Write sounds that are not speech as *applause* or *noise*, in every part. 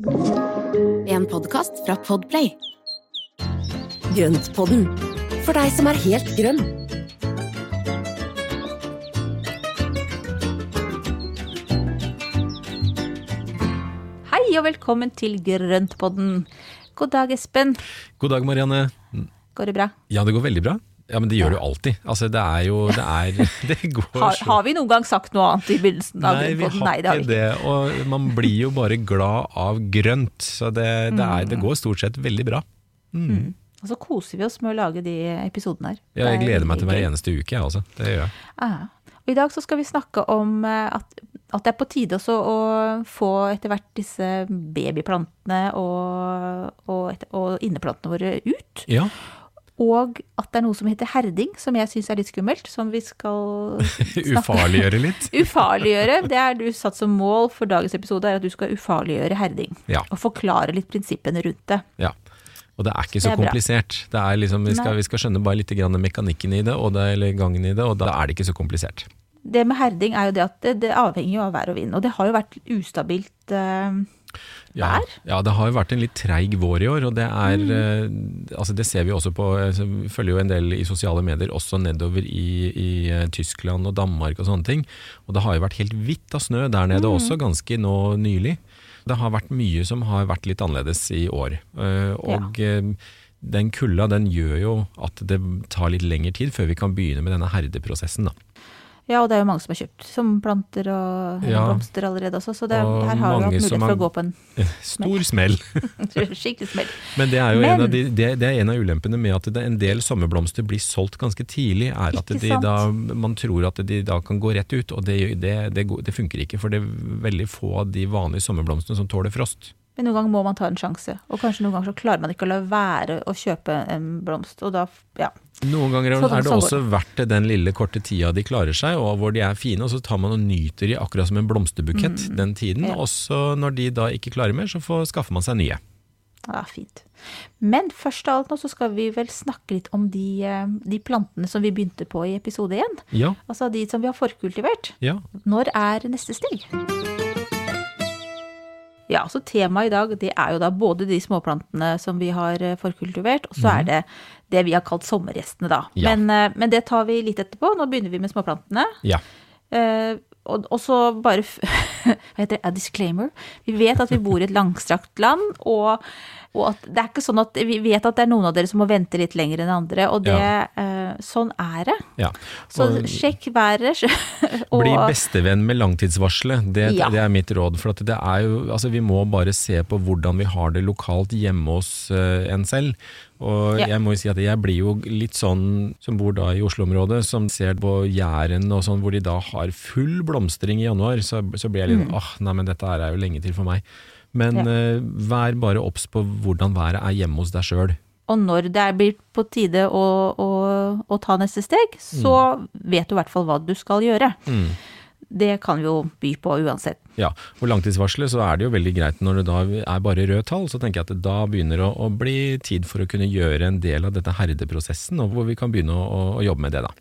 En podkast fra Podplay. Grøntpodden, for deg som er helt grønn. Hei og velkommen til Grøntpodden. God dag, Espen. God dag, Marianne. Går det bra? Ja, det går veldig bra. Ja, men det gjør det jo alltid. Altså, det er jo Det, er, *laughs* det går Har, så har vi noen gang sagt noe annet i begynnelsen av Nei, vi har har det har ikke det. Og man blir jo bare glad av grønt. Så det, det, er, det går stort sett veldig bra. Og så koser vi oss med å lage de episodene her. Ja, jeg er gleder meg til hver eneste uke, jeg også. Det gjør jeg. Ah. Og I dag så skal vi snakke om eh, at, at det er på tide også å få etter hvert disse babyplantene og, og, etter, og inneplantene våre ut. Ja, Og at det er noe som heter herding, som jeg syns er litt skummelt, som vi skal *laughs* Ufarliggjøre litt. *laughs* Ufarliggjøre. Det er du satt som mål for dagens episode, er at du skal ufarliggjøre herding. Ja. Og forklare litt prinsippene rundt det. Ja. Og det er ikke så er komplisert. Det er liksom, vi, skal, vi skal skjønne bare litt grann mekanikken i det, og det, eller gangen i det, og da er det ikke så komplisert. Det med herding er jo det at det, det avhenger jo av vær og vind. Og det har jo vært ustabilt eh, Ja, ja, det har jo vært en litt treig vår i år, og det er Mm. eh, altså Det ser vi også på altså, Vi følger jo en del i sosiale medier, også nedover i, i eh, Tyskland og Danmark og sånne ting. Og det har jo vært helt hvitt av snø der nede Mm. også, ganske nå nylig. Det har vært mye som har vært litt annerledes i år. Eh, og ja. den kulda den gjør jo at det tar litt lengre tid før vi kan begynne med denne herdeprosessen. da. Ja, og det er jo mange som har kjøpt som planter og Ja. blomster allerede også, så det, Og her har vi hatt mulighet for å gå på en *laughs* Stor smell. *laughs* skikkelig smell. Men det er Men- en, av de, det, det er en av ulempene med at det, en del sommerblomster blir solgt ganske tidlig, er at de da, man tror at de da kan gå rett ut, og det, det, det, det funker ikke. For det er veldig få av de vanlige sommerblomstene som tåler frost. Men noen ganger må man ta en sjanse. Og kanskje noen ganger så klarer man ikke å la være å kjøpe en blomst. Og da, ja. Noen ganger Sånn- er det også verdt den lille korte tida de klarer seg, og hvor de er fine, og så tar man og nyter de akkurat som en blomsterbukett den tiden. Mm. Ja. Og så når de da ikke klarer mer, så får, skaffer man seg nye. Ja, fint. Men først av alt nå så skal vi vel snakke litt om de, eh, de plantene som vi begynte på i episode én. Ja, Altså de som vi har forkultivert. ja. Når er neste steg? Ja, så temaet i dag det er jo da både de småplantene som vi har eh, forkultivert, og så er det det vi har kalt sommerrestene, da. Ja. Men, eh, men det tar vi litt etterpå. Nå begynner vi med småplantene. ja. Eh, og, og så bare *laughs* Hva heter det? A disclaimer. Vi vet at vi bor i et langstrakt land, og, og at det er ikke sånn at vi vet at det er noen av dere som må vente litt lenger enn andre, og det, Ja. uh, sånn er det. ja. Så sjekk været. *laughs* og- Bli bestevenn med langtidsvarselet, det, Ja. det er mitt råd. For at det er jo, altså vi må bare se på hvordan vi har det lokalt hjemme hos uh, en selv. Og jeg må jo si at jeg blir jo litt sånn som bor da i Oslo-området, som ser på Jæren og sånn, hvor de da har full blomstring i januar, så, så blir jeg litt åh, nei men dette er jo lenge til for meg. Men Mm. Ja. uh, vær bare obs på hvordan været er hjemme hos deg sjøl. Og når det blir på tide å, å, å ta neste steg, så vet du i hvert fall hva du skal gjøre. Det kan vi jo by på uansett. Ja, og langtidsvarselet så er det jo veldig greit når det da er bare røde tall, så tenker jeg at det da begynner det å, å bli tid for å kunne gjøre en del av dette herdeprosessen, og hvor vi kan begynne å, å jobbe med det da.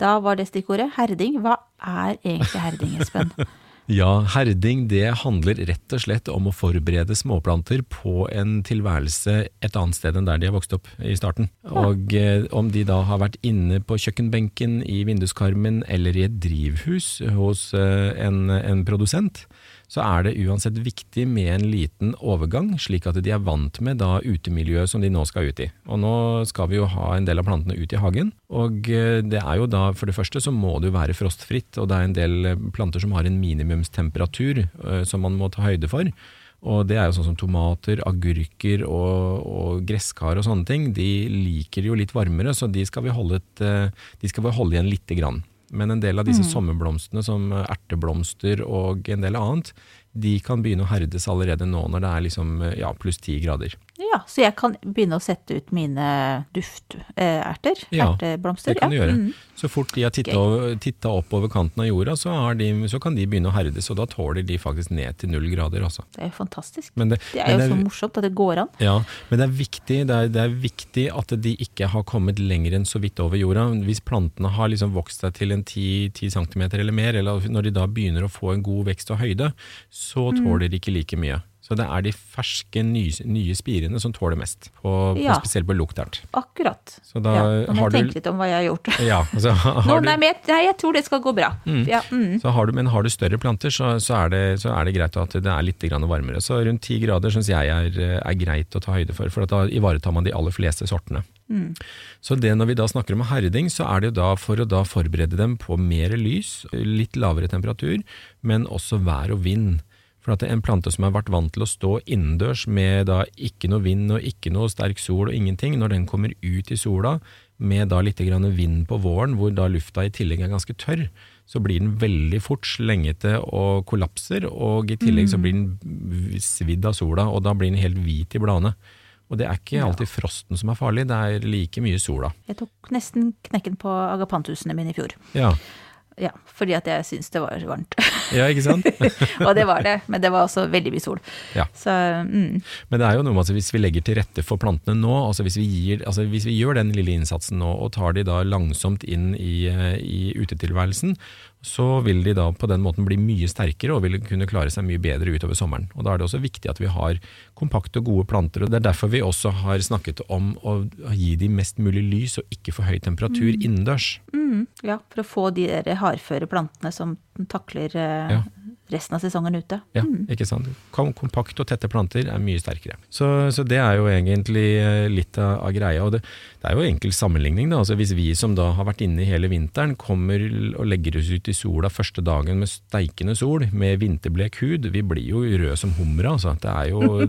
Da var det stikkordet herding. Hva er egentlig herding, Espen? *laughs* Ja, herding det handler rett og slett om å forberede småplanter på en tilværelse et annet sted enn der de har vokst opp i starten. Og eh, om de da har vært inne på kjøkkenbenken, i vinduskarmen eller i et drivhus hos eh, en, en produsent, så er det uansett viktig med en liten overgang, slik at de er vant med da utemiljøet som de nå skal ut i. Og nå skal vi jo ha en del av plantene ut i hagen, og eh, det er jo da, for det første så må det jo være frostfritt, og det er en del eh, planter som har en minimumstemperatur eh, som man må ta høyde for. Og det er jo sånn som tomater, agurker og, og gresskar og sånne ting. De liker jo litt varmere, så de skal vi holde, et, de skal vi holde igjen lite grann. Men en del av disse sommerblomstene som erteblomster og en del annet, de kan begynne å herdes allerede nå når det er liksom, ja, pluss ti grader. Ja, så jeg kan begynne å sette ut mine dufterter, Ja, erteblomster. Det kan du gjøre. mm. Så fort de har titta, opp over kanten av jorda, så, har de, så kan de begynne å herdes, og da tåler de faktisk ned til null grader. Altså. Det er jo fantastisk. Men det, Det er jo så morsomt at det går an. Ja, men det er, viktig, det, er, det er viktig at de ikke har kommet lenger enn så vidt over jorda. Hvis plantene har liksom vokst seg til en 10, 10 cm eller mer, eller når de da begynner å få en god vekst og høyde, så tåler de ikke like mye. Så det er de ferske, nye, nye spirene som tåler mest, på, Ja. på, spesielt på luktert. Akkurat. Så da ja, nå må har jeg du tenke litt om hva jeg har gjort. Ja, altså, *laughs* har du, men jeg, nei, jeg tror det skal gå bra. Ja, mm. så har du, men har du større planter, så, så, er det, så er det greit at det er litt varmere. Så rundt ti grader syns jeg er, er greit å ta høyde for, for at da ivaretar man de aller fleste sortene. Så det når vi da snakker om herding, så er det jo da for å da forberede dem på mer lys, litt lavere temperatur, men også vær og vind. For at en plante som har vært vant til å stå innendørs med da ikke noe vind og ikke noe sterk sol og ingenting, når den kommer ut i sola med da litt grann vind på våren, hvor da lufta i tillegg er ganske tørr, så blir den veldig fort slengete og kollapser, og i tillegg så blir den svidd av sola, og da blir den helt hvit i bladene. Og det er ikke alltid frosten som er farlig, det er like mye sola. Jeg tok nesten knekken på agapantusene mine i fjor. Ja, Ja, fordi at jeg syns det var varmt. *laughs* ja ikke sant? *laughs* og det var det, men det var også veldig mye sol. Ja. Så mm, Men det er jo noe med at hvis vi legger til rette for plantene nå, altså hvis vi, gir, altså hvis vi gjør den lille innsatsen nå og tar de da langsomt inn i, eh, i utetilværelsen, så vil de da på den måten bli mye sterkere og vil kunne klare seg mye bedre utover sommeren. Og Da er det også viktig at vi har kompakte og gode planter. og Det er derfor vi også har snakket om å gi de mest mulig lys og ikke for høy temperatur innendørs. mm, ja, for å få de hardføre plantene som takler eh, Ja. Resten av sesongen ute. Ja, ikke sant? Kom- Kompakte og tette planter er mye sterkere. Så, så det er jo egentlig eh, litt av, greia. Og det, det er jo enkel sammenligning. Altså hvis vi som da har vært inne hele vinteren, kommer og legger oss ut i sola første dagen med steikende sol, med vinterblek hud, vi blir jo røde som humre. Altså. Det er jo *laughs*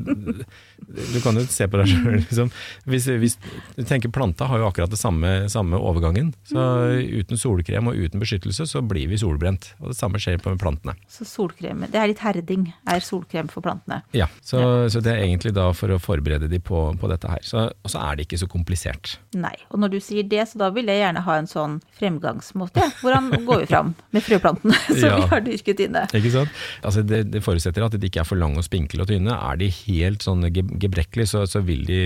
Du kan jo se på deg sjøl. Liksom. Hvis, hvis, du tenker Planta har jo akkurat det samme, samme overgangen. Så uten solkrem og uten beskyttelse så blir vi solbrent. Og det samme skjer på plantene. Så solkrem Det er litt herding, er solkrem for plantene. Ja, så, så det er egentlig da for å forberede de på, på dette her. Så, og så er det ikke så komplisert. Nei. Og når du sier det, så da vil jeg gjerne ha en sånn fremgangsmåte. Hvordan går vi fram med frøplantene *laughs* som Ja. vi har dyrket inne? Ikke sant? Altså det, det forutsetter at de ikke er for lange og spinkle og tynne. Er de helt sånn ge- gebrekkelige, så, så vil de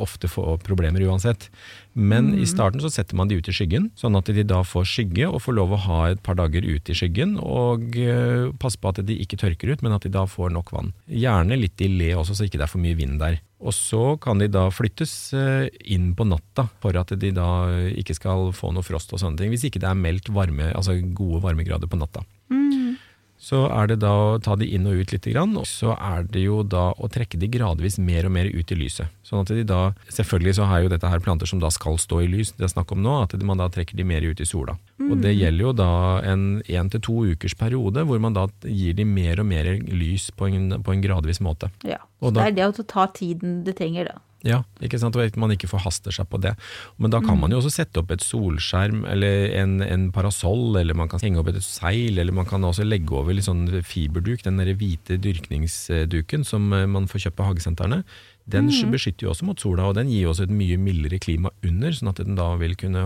ofte få problemer uansett. Men i starten så setter man de ut i skyggen, sånn at de da får skygge og får lov å ha et par dager ute i skyggen, og eh, passe på at de ikke tørker ut, men at de da får nok vann. Gjerne litt i le også, så ikke det er for mye vind der. Og så kan de da flyttes eh, inn på natta, for at de da ikke skal få noe frost og sånne ting, hvis ikke det er meldt varme, altså gode varmegrader på natta. Så er det da å ta de inn og ut litt, grann, og så er det jo da å trekke de gradvis mer og mer ut i lyset. Sånn at de da, Selvfølgelig så er jo dette her planter som da skal stå i lys, det er snakk om nå, at man da trekker de mer ut i sola. Og det gjelder jo da en én til to ukers periode, hvor man da gir de mer og mer lys på en, på en gradvis måte. Ja. Så da- det er det å ta tiden det trenger, da. Ja, ikke sant? Og man ikke forhaster seg på det. Men da kan man jo også sette opp et solskjerm, eller en, en parasoll, eller man kan henge opp et seil, eller man kan også legge over litt sånn fiberduk, den der hvite dyrkningsduken som eh, man får kjøpt på hagesentrene. Den beskytter jo også mot sola, og den gir også et mye mildere klima under, sånn at den da vil kunne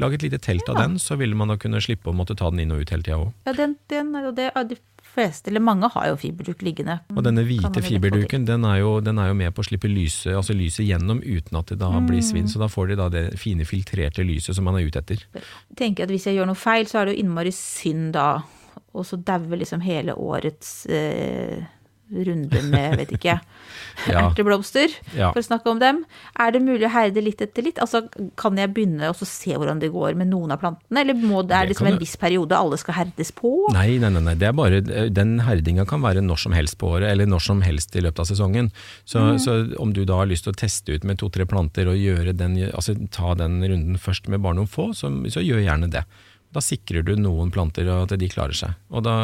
lage et lite telt av den, så vil man da kunne slippe å måtte ta den inn og ut hele tida òg. Ja, den, den, det, ja, de fleste, eller mange, har jo fiberduk liggende. Og denne hvite fiberduken den er, jo, den er jo med på å slippe lyset, altså lyset gjennom uten at det da blir svinn. Så da får de da det fine filtrerte lyset som man er ute etter. Jeg tenker at hvis jeg gjør noe feil, så er det jo innmari synd da, og så dauer liksom hele årets eh, runde med, vet ikke, *laughs* Ja. erteblomster, Ja. for å snakke om dem. Er det mulig å herde litt etter litt? Altså, kan jeg begynne å se hvordan det går med noen av plantene, eller må det, Det er liksom en viss periode alle skal herdes på? Nei, nei, nei, nei. Det er bare, den herdinga kan være når som helst på året, eller når som helst i løpet av sesongen. Så, så om du da har lyst til å teste ut med to-tre planter og gjøre den, altså ta den runden først med bare noen få, så, så gjør gjerne det. Da sikrer du noen planter at de klarer seg. Og, da,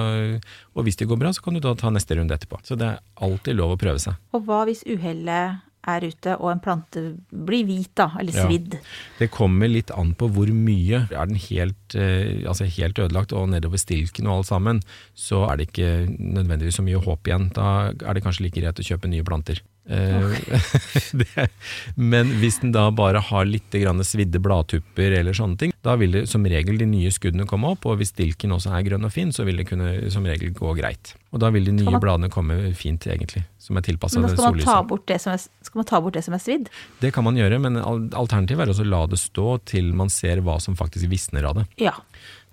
og hvis det går bra, så kan du da ta neste runde etterpå. Så det er alltid lov å prøve seg. Og hva hvis uhellet er ute og en plante blir hvit, da, eller Ja. svidd? Det kommer litt an på hvor mye. Er den helt, eh, altså helt ødelagt og nedover stilken og alt sammen, så er det ikke nødvendigvis så mye håp igjen. Da er det kanskje like greit å kjøpe nye planter. Eh, *laughs* det, men hvis den da bare har litt svidde bladtupper eller sånne ting, da vil det som regel de nye skuddene komme opp, og hvis stilken også er grønn og fin, så vil det kunne som regel gå greit. Og da vil de nye man- bladene komme fint, egentlig, som er tilpassa Men da skal man, ta bort det som er, skal man ta bort det som er svidd? Det kan man gjøre, men al- alternativet er også å la det stå til man ser hva som faktisk visner av det. Ja.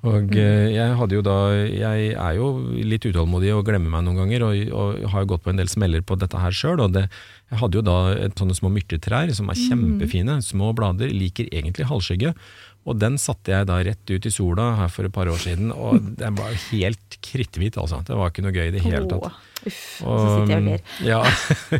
Og eh, jeg hadde jo da Jeg er jo litt utålmodig og glemmer meg noen ganger, og, og har gått på en del smeller på dette her sjøl. Og det, jeg hadde jo da et, sånne små myrtetrær som er kjempefine, små blader, liker egentlig halvskygge. Og den satte jeg da rett ut i sola her for et par år siden, og *laughs* den var helt kritthvit, altså. Det var ikke noe gøy i det hele tatt. Uff, og så sitter jeg og ler. Ja,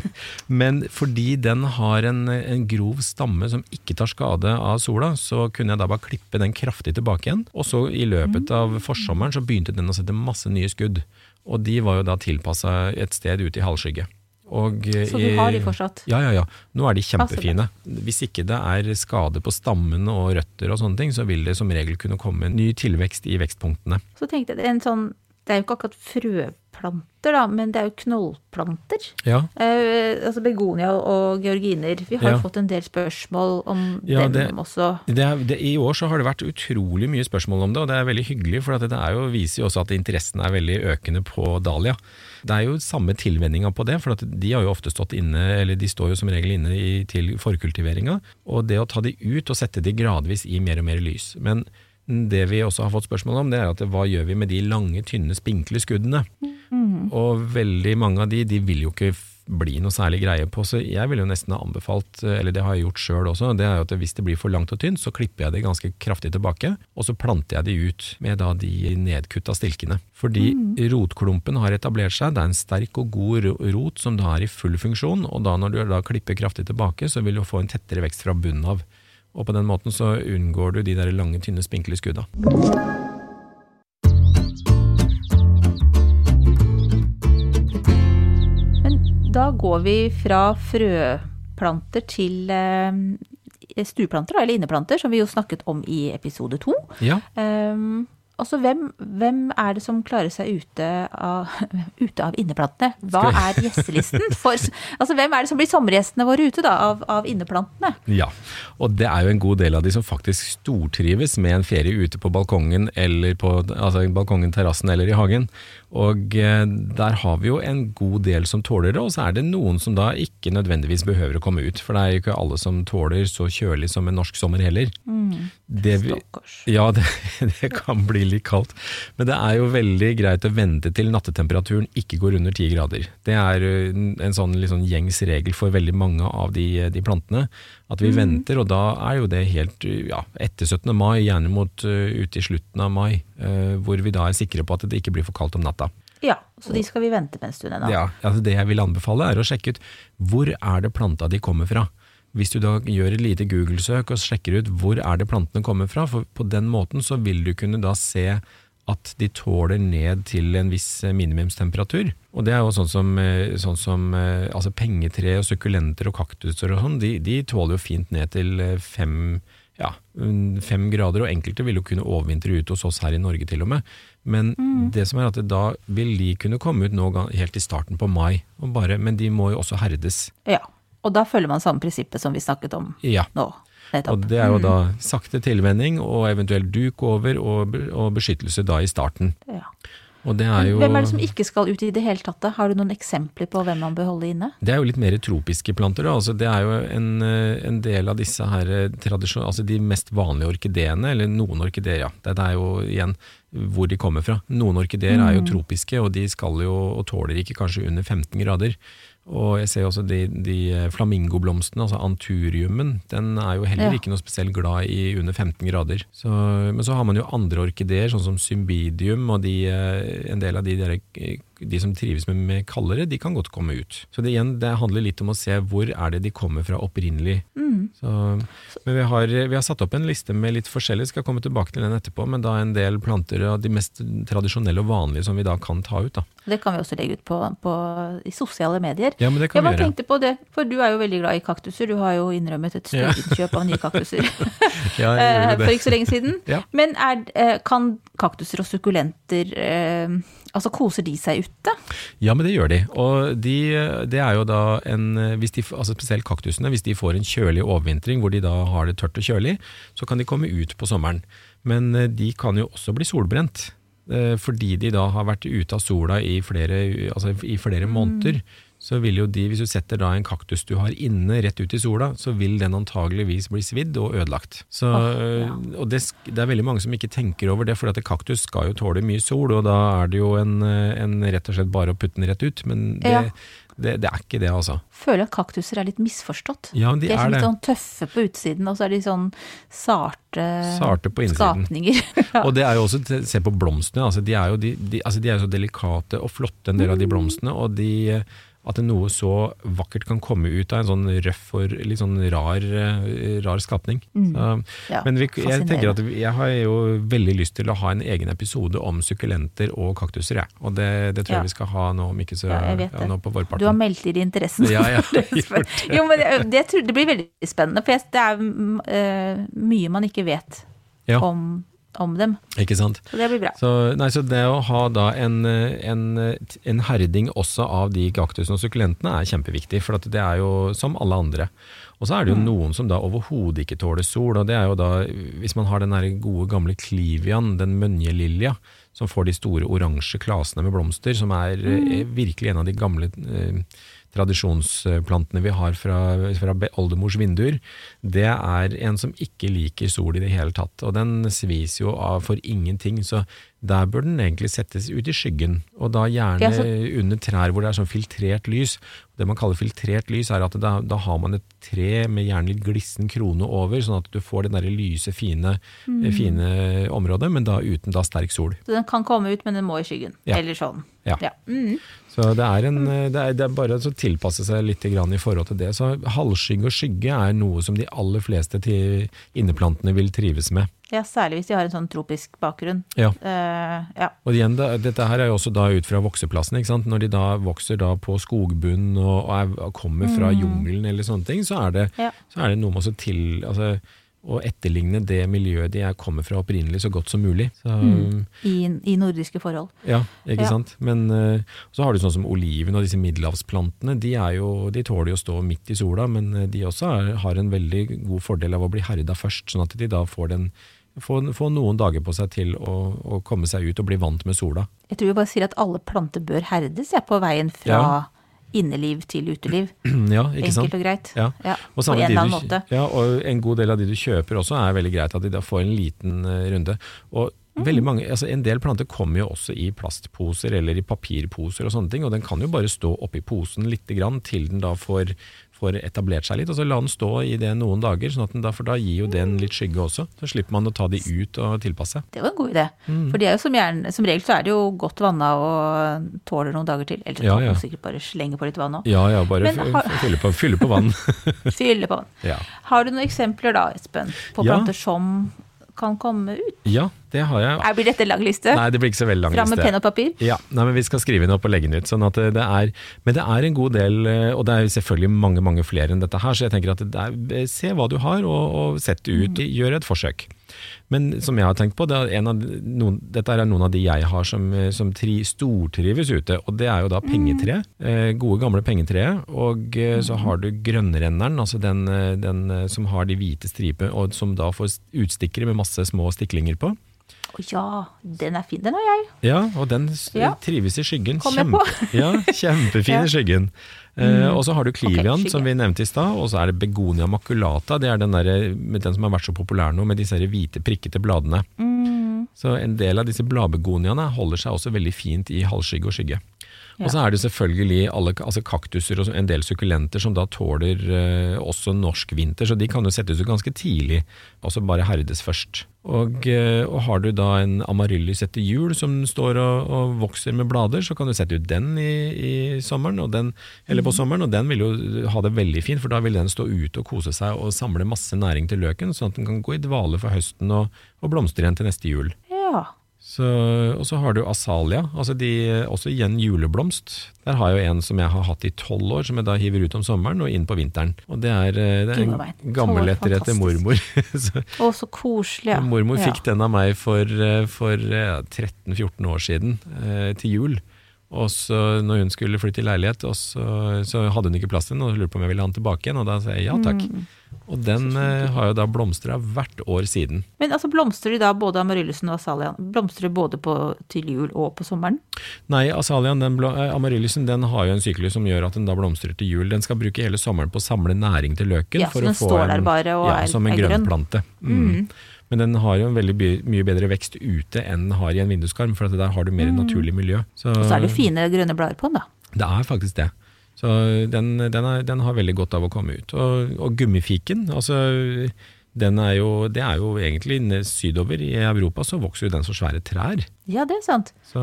*laughs* Men fordi den har en, en grov stamme som ikke tar skade av sola, så kunne jeg da bare klippe den kraftig tilbake igjen. Og så i løpet av forsommeren så begynte den å sette masse nye skudd. Og de var jo da tilpassa et sted ute i halvskygge. Og Så du har de fortsatt? Ja, ja, ja. Nå er de kjempefine. Hvis ikke det er skade på stammen og røtter og sånne ting, så vil det som regel kunne komme ny tilvekst i vekstpunktene. Så tenkte jeg, det en sånn, det er jo ikke akkurat frøplanter da, men det er jo knollplanter. Ja, Eh, altså begonia og georginer. Vi har Ja. jo fått en del spørsmål om Ja, dem det- også. Det er, det, I år så har det vært utrolig mye spørsmål om det, og det er veldig hyggelig, for at det er jo, viser jo også at interessen er veldig økende på dahlia. Det er jo samme tilvenninga på det, for at de har jo ofte stått inne, eller de står jo som regel inne i, til forkultiveringa, og det å ta de ut og sette de gradvis i mer og mer lys. Men det vi også har fått spørsmål om, det er at hva gjør vi med de lange, tynne, spinkle skuddene? Og veldig mange av de, de vil jo ikke bli noe særlig greie på, så jeg ville jo nesten ha anbefalt, eller det har jeg gjort sjøl også, det er jo at hvis det blir for langt og tynt, så klipper jeg det ganske kraftig tilbake, og så planter jeg det ut med da de nedkutta stilkene. Fordi rotklumpen har etablert seg, det er en sterk og god rot som da er i full funksjon, og da når du da klipper kraftig tilbake, så vil du få en tettere vekst fra bunnen av. Og på den måten så unngår du de der lange, tynne, spinkle skudda. Men da går vi fra frøplanter til eh, stueplanter, eller inneplanter, som vi jo snakket om i episode to. Ja, Um, altså, hvem, hvem er det som klarer seg ute av, *laughs* ute av inneplantene? Hva er gjestelisten? For, *laughs* altså, hvem er det som blir sommergjestene våre ute da, av, av inneplantene? Ja, og det er jo en god del av de som faktisk stortrives med en ferie ute på balkongen, eller på altså balkongen, terrassen eller i hagen. Og eh, der har vi jo en god del som tåler det, og så er det noen som da ikke nødvendigvis behøver å komme ut. For det er jo ikke alle som tåler så kjølig som en norsk sommer heller. Det vi, ja, *laughs* det, det kan bli litt kaldt. Men det er jo veldig greit å vente til nattetemperaturen ikke går under 10 grader. Det er en sånn, sånn gjengs regel for veldig mange av de, de plantene. At vi venter, og da er jo det helt ja, etter 17. mai, gjerne mot uh, ute i slutten av mai, Uh, hvor vi da er sikre på at det ikke blir for kaldt om natta. Ja, så de skal vi vente på en stund ennå. Ja, altså det jeg vil anbefale er å sjekke ut hvor er det planta de kommer fra. Hvis du da gjør et lite Google-søk og sjekker ut hvor er det plantene kommer fra, for på den måten så vil du kunne da se at de tåler ned til en viss eh, minimumstemperatur. Og det er jo sånn som, eh, sånn som eh, altså pengetre og sukkulenter og kaktuser og sånn, de, de tåler jo fint ned til fem fem, ja, mm, fem grader, og enkelte vil jo kunne overvintre ute hos oss her i Norge til og med. Men det som er at da vil de kunne komme ut nå helt i starten på mai, og bare, men de må jo også herdes. Ja, og da følger man samme prinsippet som vi snakket om Ja. nå. Nettopp. Og det er jo da sakte tilvenning og eventuelt duk over og, og beskyttelse da i starten. Ja. Og det er jo Hvem er det som ikke skal ut i det hele tatt? Har du noen eksempler på hvem man bør holde inne? Det er jo litt mer tropiske planter. Altså, det er jo en, eh, en del av disse her eh, altså de mest vanlige orkideene, eller noen orkideer, ja. Det er jo igjen hvor de kommer fra. Noen orkideer er jo tropiske, og de skal jo og tåler ikke kanskje under 15 grader. Og jeg ser også de, de flamingoblomstene, altså anturiumen, den er jo heller Ja. ikke noe spesielt glad i under 15 grader. Så, men så har man jo andre orkideer, sånn som symbidium, og de, eh, en del av de, der, eh, de som trives med, med kaldere, de kan godt komme ut. Så det, igjen, det handler litt om å se hvor er det de kommer fra opprinnelig. Så, men vi har, vi har satt opp en liste med litt forskjellig, skal komme tilbake til den etterpå, men da en del planter av de mest tradisjonelle og vanlige som vi da kan ta ut. Da. Det kan vi også legge ut på, på, i sosiale medier. Ja, men det kan jeg bare vi gjøre. tenkte på det, for du er jo veldig glad i kaktuser. Du har jo innrømmet et Ja. størinnkjøp av nye kaktuser *laughs* Ja, eh, for ikke så lenge siden. *laughs* Ja. Men er, eh, kan kaktuser og sukkulenter eh, Altså, koser de seg ute? Ja, men det gjør de. Og de, det er jo da en hvis de, altså Spesielt kaktusene, hvis de får en kjølig overvintring hvor de da har det tørt og kjølig, så kan de komme ut på sommeren. Men eh, de kan jo også bli solbrent. eh, Fordi de da har vært ute av sola i flere, altså i flere måneder. Så vil jo de, hvis du setter da en kaktus du har inne rett ut i sola, så vil den antageligvis bli svidd og ødelagt. Så, ja. Og det, det er veldig mange som ikke tenker over det, for at kaktus skal jo tåle mye sol, og da er det jo en, en rett og slett bare å putte den rett ut. Men det, Ja. det, det er ikke det, altså. Føler at kaktuser er litt misforstått. Ja, de de er, er litt sånn tøffe på utsiden, og så er de sånn sarte, Sarte på innsiden. skapninger. *laughs* Og det er jo også, se på blomstene, altså de er jo de, de, altså de er jo så delikate og flotte en del av de Mm. blomstene, og de, at noe så vakkert kan komme ut av en sånn røff og litt sånn rar, eh, rar skapning. Så, Ja, men vi, jeg tenker at jeg har jo veldig lyst til å ha en egen episode om sukkulenter og kaktuser, jeg. Og det, det tror Ja. jeg vi skal ha nå om ikke så Ja, ja, nå på Du har meldt inn interessen. Ja, ja, *laughs* jeg har gjort det. *laughs* Jo, men det, det, det blir veldig spennende, for det er mm, eh, mye man ikke vet Ja. om, om dem. Ikke sant? Så det blir bra. Så, nei, så det å ha da en, eh, en, eh, en herding også av de kaktusene og sukkulentene er kjempeviktig, for det er jo som alle andre. Og så er det jo noen som da overhodet ikke tåler sol, og det er jo da, hvis man har den der gode gamle klivian, den mønjelilja, som får de store oransje klasene med blomster, som er mm. virkelig en av de gamle eh, tradisjonsplantene vi har fra, fra oldemors vinduer, det er en som ikke liker sol i det hele tatt. Og den svis jo av for ingenting, så der bør den egentlig settes ut i skyggen. Og da gjerne så- under trær hvor det er sånn filtrert lys. Det man kaller filtrert lys, er at da, da har man et tre med gjerne litt glissen krone over, sånn at du får det derre lyse, fine, Mm. fine området, men da uten da sterk sol. Så den kan komme ut, men den må i skyggen. Ja. Eller sånn. Ja. Mm. Så det er, en, det er, det er bare å tilpasse seg litt grann i forhold til det. Så halvskygge og skygge er noe som de aller fleste inneplantene vil trives med. ja, særlig hvis de har en sånn tropisk bakgrunn. Ja. Uh, ja. Og igjen, da, dette her er jo også da ut fra vokseplassen. ikke sant? Når de da vokser da på skogbunn og, og er, kommer fra jungelen eller sånne ting, så er det, Ja. så er det noe med å til, altså, å etterligne det miljøet de er, kommer fra opprinnelig så godt som mulig. Så, I, I nordiske forhold. Ja, ikke Ja. sant. Men eh, så har du sånn som oliven og disse middelhavsplantene. De, jo, de tåler jo å stå midt i sola, men eh, de også er, har en veldig god fordel av å bli herda først, sånn at de da får, den, får, får noen dager på seg til å, å komme seg ut og bli vant med sola. Jeg tror vi bare sier at alle planter bør herdes jeg, på veien fra Ja. Inneliv til uteliv. *clears throat* ja, ikke sant? Enkelt og greit. Ja. Ja, Og, på en eller du, annen måte. ja, og en god del av de du kjøper også er veldig greit at de da får en liten eh, runde. Og Mm. veldig mange, altså En del planter kommer jo også i plastposer eller i papirposer og sånne ting, og den kan jo bare stå oppi posen litt grann til den da får, får etablert seg litt. og så La den stå i det noen dager, sånn da, for da gir jo den litt skygge også. Så slipper man å ta de ut og tilpasse. Det var en god idé. Mm. For som, som regel så er det jo godt vanna og tåler noen dager til. Eller så Ja, ja. sikkert bare slenge på litt vann òg. Ja ja, bare har- fylle, på, fylle på vann. *laughs* *laughs* Fylle på vann. ja. Har du noen eksempler da, Espen, på planter som kan komme ut? ja, det har jeg. Blir dette en lang liste. Nei, det blir ikke så veldig lang Fram med penn og papir. Ja, nei, men vi skal skrive den opp og legge den ut. Sånn at det er, men det er en god del, eh, og det er selvfølgelig mange mange flere enn dette her, så jeg tenker at det er, se hva du har og, og sett ut. Gjør et forsøk. Men som jeg har tenkt på, det er en av noen, dette er noen av de jeg har som, eh, som tri, stortrives ute, og det er jo da pengetre. Eh, gode gamle pengetreet. Og eh, så har du grønnrenneren, altså den, den som har de hvite stripene, og som da får utstikkere med masse små stiklinger på. Å ja, den er fin. Den har jeg. Ja, og den Ja. trives i skyggen. På. *laughs* ja, kjempefin *laughs* Ja. I skyggen. Uh, og så har du klivian, okay, som vi nevnte i stad, og så er det begonia maculata. Det er den, der, den som har vært så populær nå, med disse hvite, prikkete bladene. Mm. Så en del av disse bladbegoniaene holder seg også veldig fint i halvskygge og skygge. Og så er det selvfølgelig alle, altså kaktuser og en del sukkulenter som da tåler eh, også norsk vinter, så de kan jo settes ut ganske tidlig, og så bare herdes først. Og, eh, og har du da en amaryllis etter jul som står og, og vokser med blader, så kan du sette ut den i, i sommeren, og den, eller på sommeren, og den vil jo ha det veldig fint, for da vil den stå ute og kose seg og samle masse næring til løken, sånn at den kan gå i dvale for høsten og, og blomstre igjen til neste jul. Ja. Så, og så har du asalia, altså de, også igjen juleblomst. Der har jeg jo en som jeg har hatt i tolv år, som jeg da hiver ut om sommeren og inn på vinteren. Og det er, eh, det er en gammel etter mormor. *laughs* så, Å, så koselig. Ja. mormor ja. fikk den av meg for, eh, for eh, 13-14 år siden, eh, til jul. Og så når hun skulle flytte i leilighet, så, så hadde hun ikke plass til den, og lurte på om jeg ville ha den tilbake igjen, og da sa jeg ja takk. Og den eh, har jo da blomstra hvert år siden. Men altså blomstrer de da både amaryllisen og asalian? Blomstrer de både på, til jul og på sommeren? Nei, asalian, den blå- eh, den har jo en syklus som gjør at den da blomstrer til jul. Den skal bruke hele sommeren på å samle næring til løken. Ja, så den står der bare og ja, er- som en er grønn. Mm. Mm. Men den har jo en veldig mye bedre vekst ute enn den har i en vinduskarm, for der har du mer naturlig miljø. Så, Mm. Og så er det fine grønne blader på den, da. det er faktisk det. Så den, den, er, den har veldig godt av å komme ut. Og, og gummifiken, altså den er jo, det er jo egentlig sydover i Europa så vokser jo den så svære trær. Ja, det er sant. Så,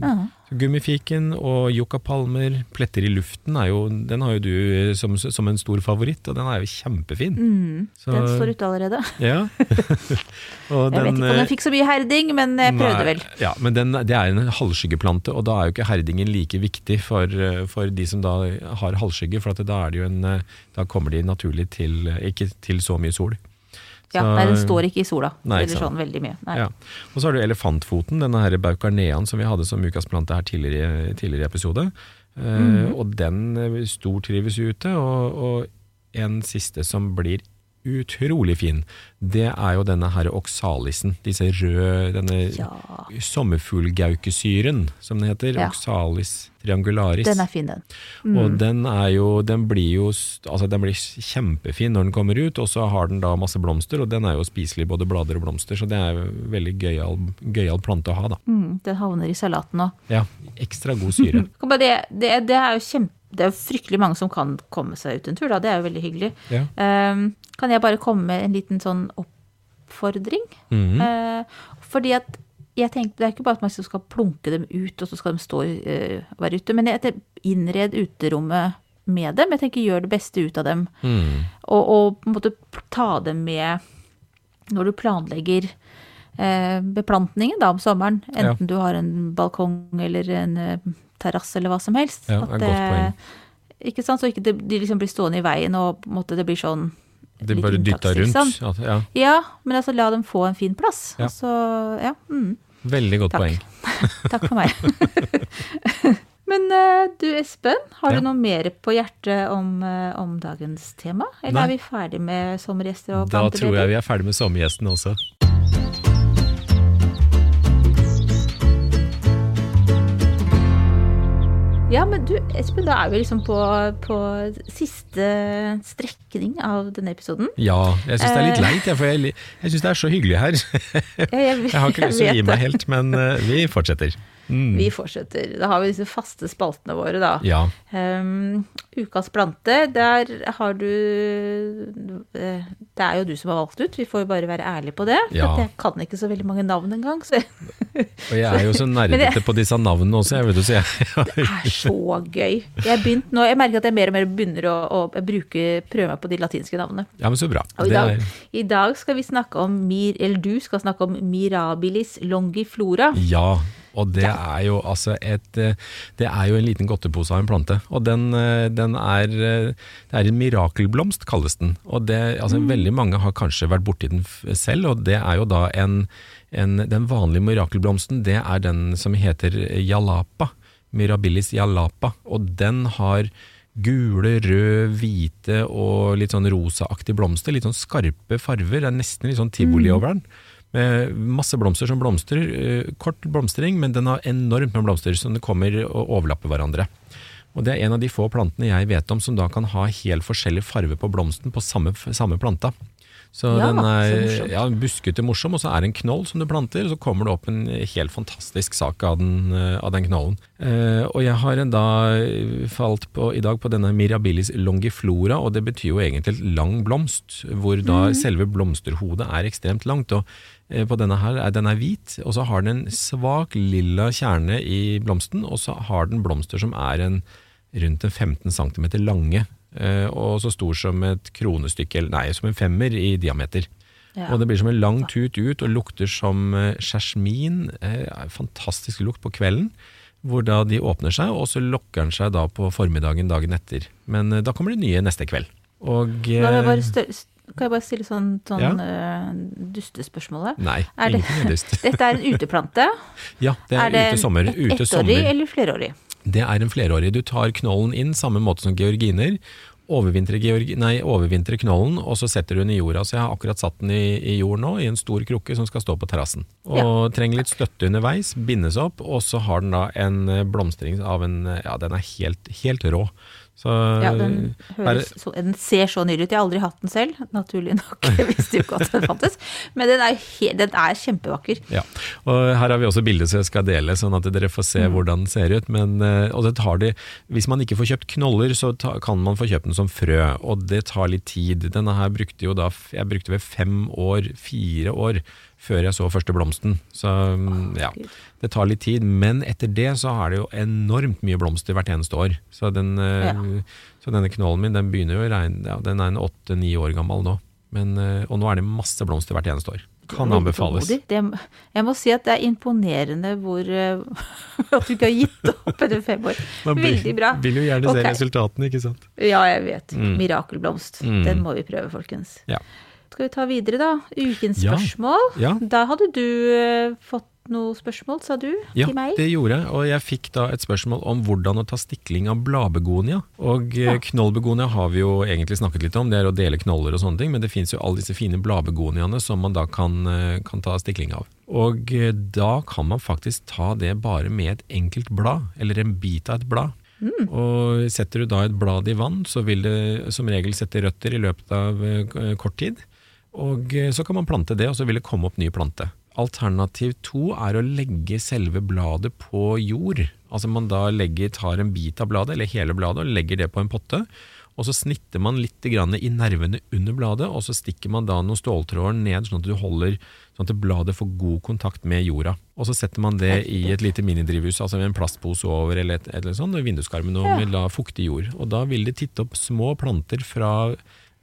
Ja. så gummifiken og yuccapalmer, pletter i luften, jo, den har jo du eh, som, som en stor favoritt, og den er jo kjempefin. Mm, Så- den står ute allerede. *laughs* Ja. *laughs* Jeg vet ikke om eh, den fikk så mye herding, men jeg prøvde Nei, vel. Ja, men den, det er en halvskyggeplante, og da er jo ikke herdingen like viktig for, eh, for de som da har halvskygge, for da, en, eh, da kommer de naturlig til, eh, ikke til så mye sol. Ja, nei, den står ikke i sola. Nei, eller sånn veldig mye. Ja. Og så har du elefantfoten, denne her baucarneaen som vi hadde som ukasplante her tidligere, tidligere i episode. -hmm. uh, Og den eh, stortrives ute, og, og en siste som blir utrolig fin, det er jo denne her oksalisen. Disse røde, denne Ja, sommerfuglgaukesyren, som den heter. Ja. Oxalis triangularis. den er fin, den. Og den jo, den blir jo altså den blir kjempefin når den kommer ut, og så har den da masse blomster, og den er jo spiselig både blader og blomster, så det er veldig gøyal, gøy plante å ha da. Mm, den havner i salaten òg. Ja, ekstra god syre. *laughs* Det, det, det er jo kjempe det er jo fryktelig mange som kan komme seg ut en tur, da. Det er jo veldig hyggelig. Ja. Ehm, kan jeg bare komme med en liten sånn oppfordring? Mhm. Eh, fordi at jeg tenkte, Det er ikke bare at man skal plunke dem ut, og så skal de stå uh, være ute. Men jeg innred uterommet med dem. Jeg tenker gjør det beste ut av dem. Mm. Og, og på en måte ta dem med når du planlegger eh, beplantningen da om sommeren. Ja. Enten du har en balkong eller en eh, terrasse eller hva som helst. Ja, det er et godt poeng. Ikke sant? Så ikke det, de liksom blir stående i veien og måte det blir sånn Litt bare dytta rundt. Liksom. Ja, Ja, men altså la dem få en fin plass. Ja. Altså, ja, mm, veldig godt Takk. poeng. *laughs* takk for meg. *laughs* men eh, du Espen, har du noe mer på hjertet om, eh, om dagens tema? Eller Nei. er vi ferdig med sommergjester og Da tror jeg vi er ferdig med sommergjestene også. Ja, men du Espen, da er vi liksom på, på siste strekning av denne episoden. Ja, jeg syns det er litt Eh. leit, jeg, for jeg, jeg syns det er så hyggelig her. Jeg, *laughs* Jeg har ikke lyst til å gi meg helt, men eh, vi fortsetter. Mm. Vi fortsetter. Da har vi disse faste spaltene våre, da. Ja. Um, ukas plante, der har du eh, Det er jo du som har valgt ut, vi får jo bare være ærlige på det. Ja. jeg kan ikke så veldig mange navn engang, så Og jeg er jo så *laughs* nerdete på disse navnene også, jeg vet jo, så jeg det er så gøy. Jeg, begynt nå, jeg merker at jeg mer og mer begynner å, å bruke, prøve meg på de latinske navnene. Ja, men så bra. Og i, dag, er, I dag skal vi snakke om mir, eller du skal snakke om mirabilis longiflora. ja, og det er jo altså et eh, Det er jo en liten godtepose av en plante. Og den, eh, den er eh, Det er en mirakelblomst, kalles den. Og det, altså veldig mange har kanskje vært borti den selv, og det er jo da en, en Den vanlige mirakelblomsten, det er den som heter jalapa. Mirabilis jalapa. Og den har gule, røde, hvite og litt sånn rosaaktige blomster. Litt sånn skarpe farver. Det er nesten litt sånn tivoli over den. Med masse blomster som blomstrer. eh, Kort blomstring, men den har enormt med blomster som det kommer og overlapper hverandre. Og Det er en av de få plantene jeg vet om som da kan ha helt forskjellig farve på blomsten på samme, samme planta. Så Ja, den er ja, buskete morsom, og så er det en knoll som du planter, og så kommer det opp en helt fantastisk sak av den, eh, av den knollen. Eh, og jeg har en da falt på, i dag på denne Mirabilis longiflora, og det betyr jo egentlig lang blomst, hvor da mm. selve blomsterhodet er ekstremt langt. og eh, på denne her, er- Den er hvit, og så har den en svak lilla kjerne i blomsten, og så har den blomster som er en, rundt en 15 cm lange, eh, og så stor som et kronestykke, eller nei, som en femmer i diameter. Ja. Og det blir som en lang tut ut og lukter som sjersmin. Eh, fantastisk lukt på kvelden. Hvor da de åpner seg, og så lokker den seg da på formiddagen dagen etter. Men eh, da kommer det nye neste kveld. Og Nå, jeg bare større, kan jeg bare stille sånn, sånn Ja. eh, dustespørsmål? Nei, Er det- ingenting er dust. *laughs* Dette er en uteplante. Ja, det er, det ute sommer. Ute ettårig sommer. eller flerårig? Det er en flerårig. Du tar knollen inn samme måte som georginer, overvintre, georg, nei, overvintre knollen, og så setter du den i jorda. Så jeg har akkurat satt den i, i jord nå, i en stor krukke som skal stå på terrassen. Og trenger litt støtte underveis, bindes opp, og så har den da en eh, blomstring av en Ja, den er helt, helt rå. Så Ja, den, høres, så, den ser så nydelig ut. Jeg har aldri hatt den selv, naturlig nok. *laughs* Jeg visste jo ikke at den fantes. Men den er, den er kjempevakker. Ja, og her har vi også bilder som jeg skal dele, sånn at dere får se hvordan den ser ut. Men, eh, og det tar de, hvis man ikke får kjøpt knoller, så ta, kan man få kjøpt den som frø, og det tar litt tid. Denne her brukte jo da, jeg brukte vel fem år, fire år, før jeg så første blomsten. Så mm, ja, det tar litt tid. Men etter det så er det jo enormt mye blomster hvert eneste år. Så, den, eh, Ja. så denne knollen min, den begynner jo å regne, ja, den er en åtte-ni år gammel nå. Men, eh, og nå er det masse blomster hvert eneste år. Kan anbefales. Det, jeg må si at det er imponerende hvor eh, *laughs* At du ikke har gitt opp etter fem år. *laughs* Man Veldig bra. Vil jo gjerne okay. se resultatene, ikke sant. Ja, jeg vet. Mm. Mirakelblomst. Mm. Den må vi prøve, folkens. Ja. Skal vi ta videre, da? Ukens spørsmål. Ja. Da hadde du eh, fått noe spørsmål, sa du, Ja, til meg? Ja, det gjorde jeg, og jeg fikk da et spørsmål om hvordan å ta stikling av bladbegonia. Og eh, Ja. knollbegonia har vi jo egentlig snakket litt om, det er å dele knoller og sånne ting, men det finnes jo alle disse fine bladbegoniaene som man da kan, eh, kan ta stikling av. Og da kan man faktisk ta det bare med et enkelt blad, eller en bit av et blad. Og setter du da et blad i vann, så vil det som regel sette røtter i løpet av kort tid. Og eh, så kan man plante det, og så vil det komme opp ny plante. Alternativ to er å legge selve bladet på jord. Altså man da legger, tar en bit av bladet, eller hele bladet, og legger det på en potte. Og så snitter man litt grann i nervene under bladet, og så stikker man da noen ståltråder ned, sånn at du holder sånn at bladet får god kontakt med jorda. Og så setter man det i et lite minidrivhus, altså med en plastpose over, eller et, eller sånt, og vinduskarmen og med da fuktig jord. Og da vil det titte opp små planter fra,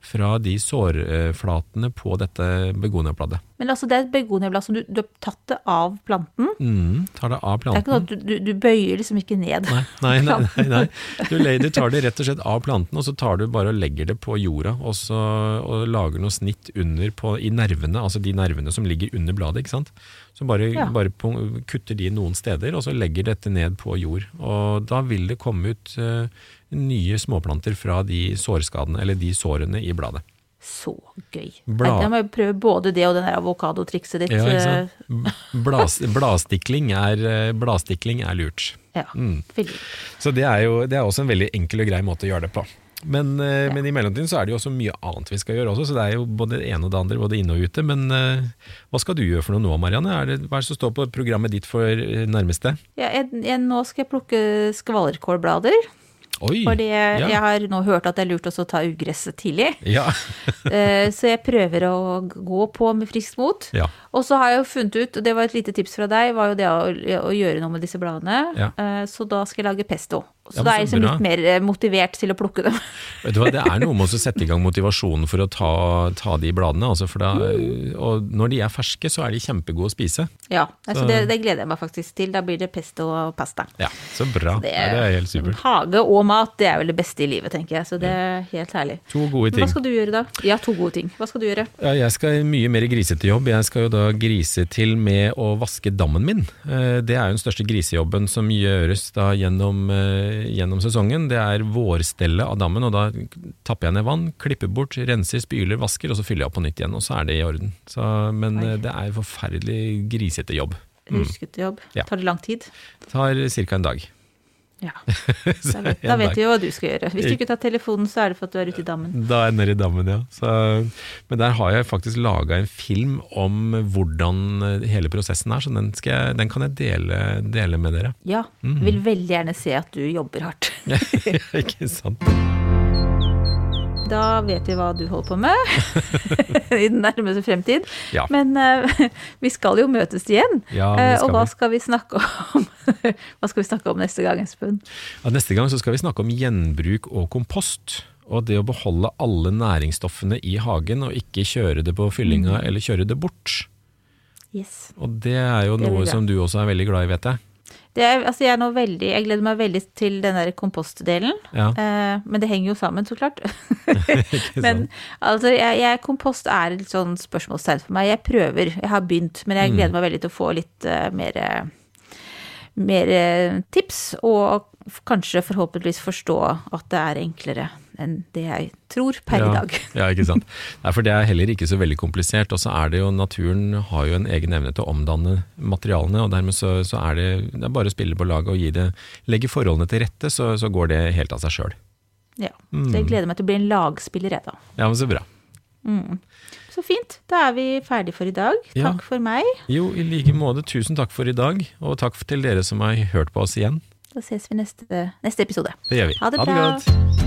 fra de sårflatene på dette begoniabladet. Men altså, det er et begoniablad som du, du har tatt det av planten. Mm, tar det av planten. Det er ikke noe, du, du, du bøyer liksom ikke ned. Nei, nei, nei, nei, nei. Du, du tar det rett og slett av planten, og så tar du bare og legger det på jorda, og så og lager noe snitt under på, i nervene, altså de nervene som ligger under bladet, ikke sant. Så bare, Ja. bare på, kutter de noen steder, og så legger dette ned på jord. Og da vil det komme ut uh, nye småplanter fra de sårskadene, eller de sårene i bladet. Så gøy. Blad- Jeg må prøve både det og det der avokadotrikset ditt. Ja, eh, sant? Bladstikling, er, eh, bladstikling er lurt. Ja, Mm. Så det er jo det er også en veldig enkel og grei måte å gjøre det på. Men, ja. men i mellomtiden så er det jo også mye annet vi skal gjøre også, så det er jo både det ene og det andre, både inne og ute. Men uh, hva skal du gjøre for noe nå, Marianne? Er det, hva er det som står på programmet ditt for eh, nærmeste? Ja, jeg, jeg, nå skal jeg plukke skvallerkålblader. Oi! Fordi jeg, ja. jeg har nå hørt at det er lurt også å ta ugresset tidlig. Ja. Eh, Så jeg prøver å gå på med friskt mot. ja. Og så har jeg jo funnet ut, og det var et lite tips fra deg, var jo det å, å gjøre noe med disse bladene. Ja. Uh, Så da skal jeg lage pesto. Så Ja, da er jeg liksom bra. litt mer eh, motivert til å plukke dem. *laughs* Vet du hva, Det er noe med å sette i gang motivasjonen for å ta, ta de bladene. Altså for da, og når de er ferske, så er de kjempegode å spise. Ja, altså Så- det, det gleder jeg meg faktisk til. Da blir det pesto og pasta. Ja, Så bra. Det er, det er helt supert. Hage og mat, det er vel det beste i livet, tenker jeg. Så det er helt herlig. To gode Men Hva skal du gjøre da? Ja, to gode ting. Hva skal du gjøre? Ja, jeg skal mye mer grisete jobb. Jeg skal jo da grise til med å vaske dammen min. Eh, Det er jo den største grisejobben som gjøres da gjennom, eh, gjennom sesongen. Det er vårstellet av dammen, og da tapper jeg ned vann, klipper bort, renser, spyler, vasker, og så fyller jeg opp på nytt igjen, og så er det i orden. Så, men Oi. eh, det er forferdelig grisete jobb. Ruskete jobb. Ja. Tar det lang tid? Tar ca. en dag. Ja. *laughs* Da vet, da vet vi jo hva du skal gjøre. Hvis du ikke tar telefonen, så er det for at du er ute i dammen. Da er jeg nede i dammen, ja. Så, men der har jeg faktisk laga en film om hvordan hele prosessen er, så den, skal jeg, den kan jeg dele, dele med dere. Ja. Mm. Vil veldig gjerne se at du jobber hardt. *laughs* Ikke sant? Da vet vi hva du holder på med *laughs* i den nærmeste fremtid. Ja. Men uh, *laughs* vi skal jo møtes igjen. Ja, skal og hva skal vi snakke om? *laughs* hva skal vi snakke om neste gang, Espen? Ja, neste gang så skal vi snakke om gjenbruk og kompost. Og det å beholde alle næringsstoffene i hagen, og ikke kjøre det på Mm. fyllinga eller kjøre det bort. Yes. Og det er jo Det noe som du også er veldig glad i, vet jeg. Er, altså jeg, er nå veldig, jeg gleder meg veldig til den der kompostdelen. Ja, Eh, men det henger jo sammen, så klart. *laughs* *laughs* Men altså, jeg, jeg, kompost er et sånn spørsmålstegn for meg. Jeg prøver, jeg har begynt, men jeg Mm. gleder meg veldig til å få litt uh, mer, eh, mer eh, tips, og kanskje forhåpentligvis forstå at det er enklere enn det jeg tror per ja, i dag. Ja, ikke sant. *laughs* Nei, for det er heller ikke så veldig komplisert. Og så er det jo, naturen har jo en egen evne til å omdanne materialene, og dermed så, så er det, det er bare å spille på laget og det, legge forholdene til rette, så, så går det helt av seg sjøl. Ja. Så jeg gleder meg til å bli en lagspiller, jeg, da. Ja, men så bra. Så fint. Da er vi ferdig for i dag. Ja. Takk for meg. Jo, i like måte, tusen takk for i dag, og takk til dere som har hørt på oss igjen. Da ses vi neste, neste episode. Det gjør vi. Ha det Ha det bra. godt.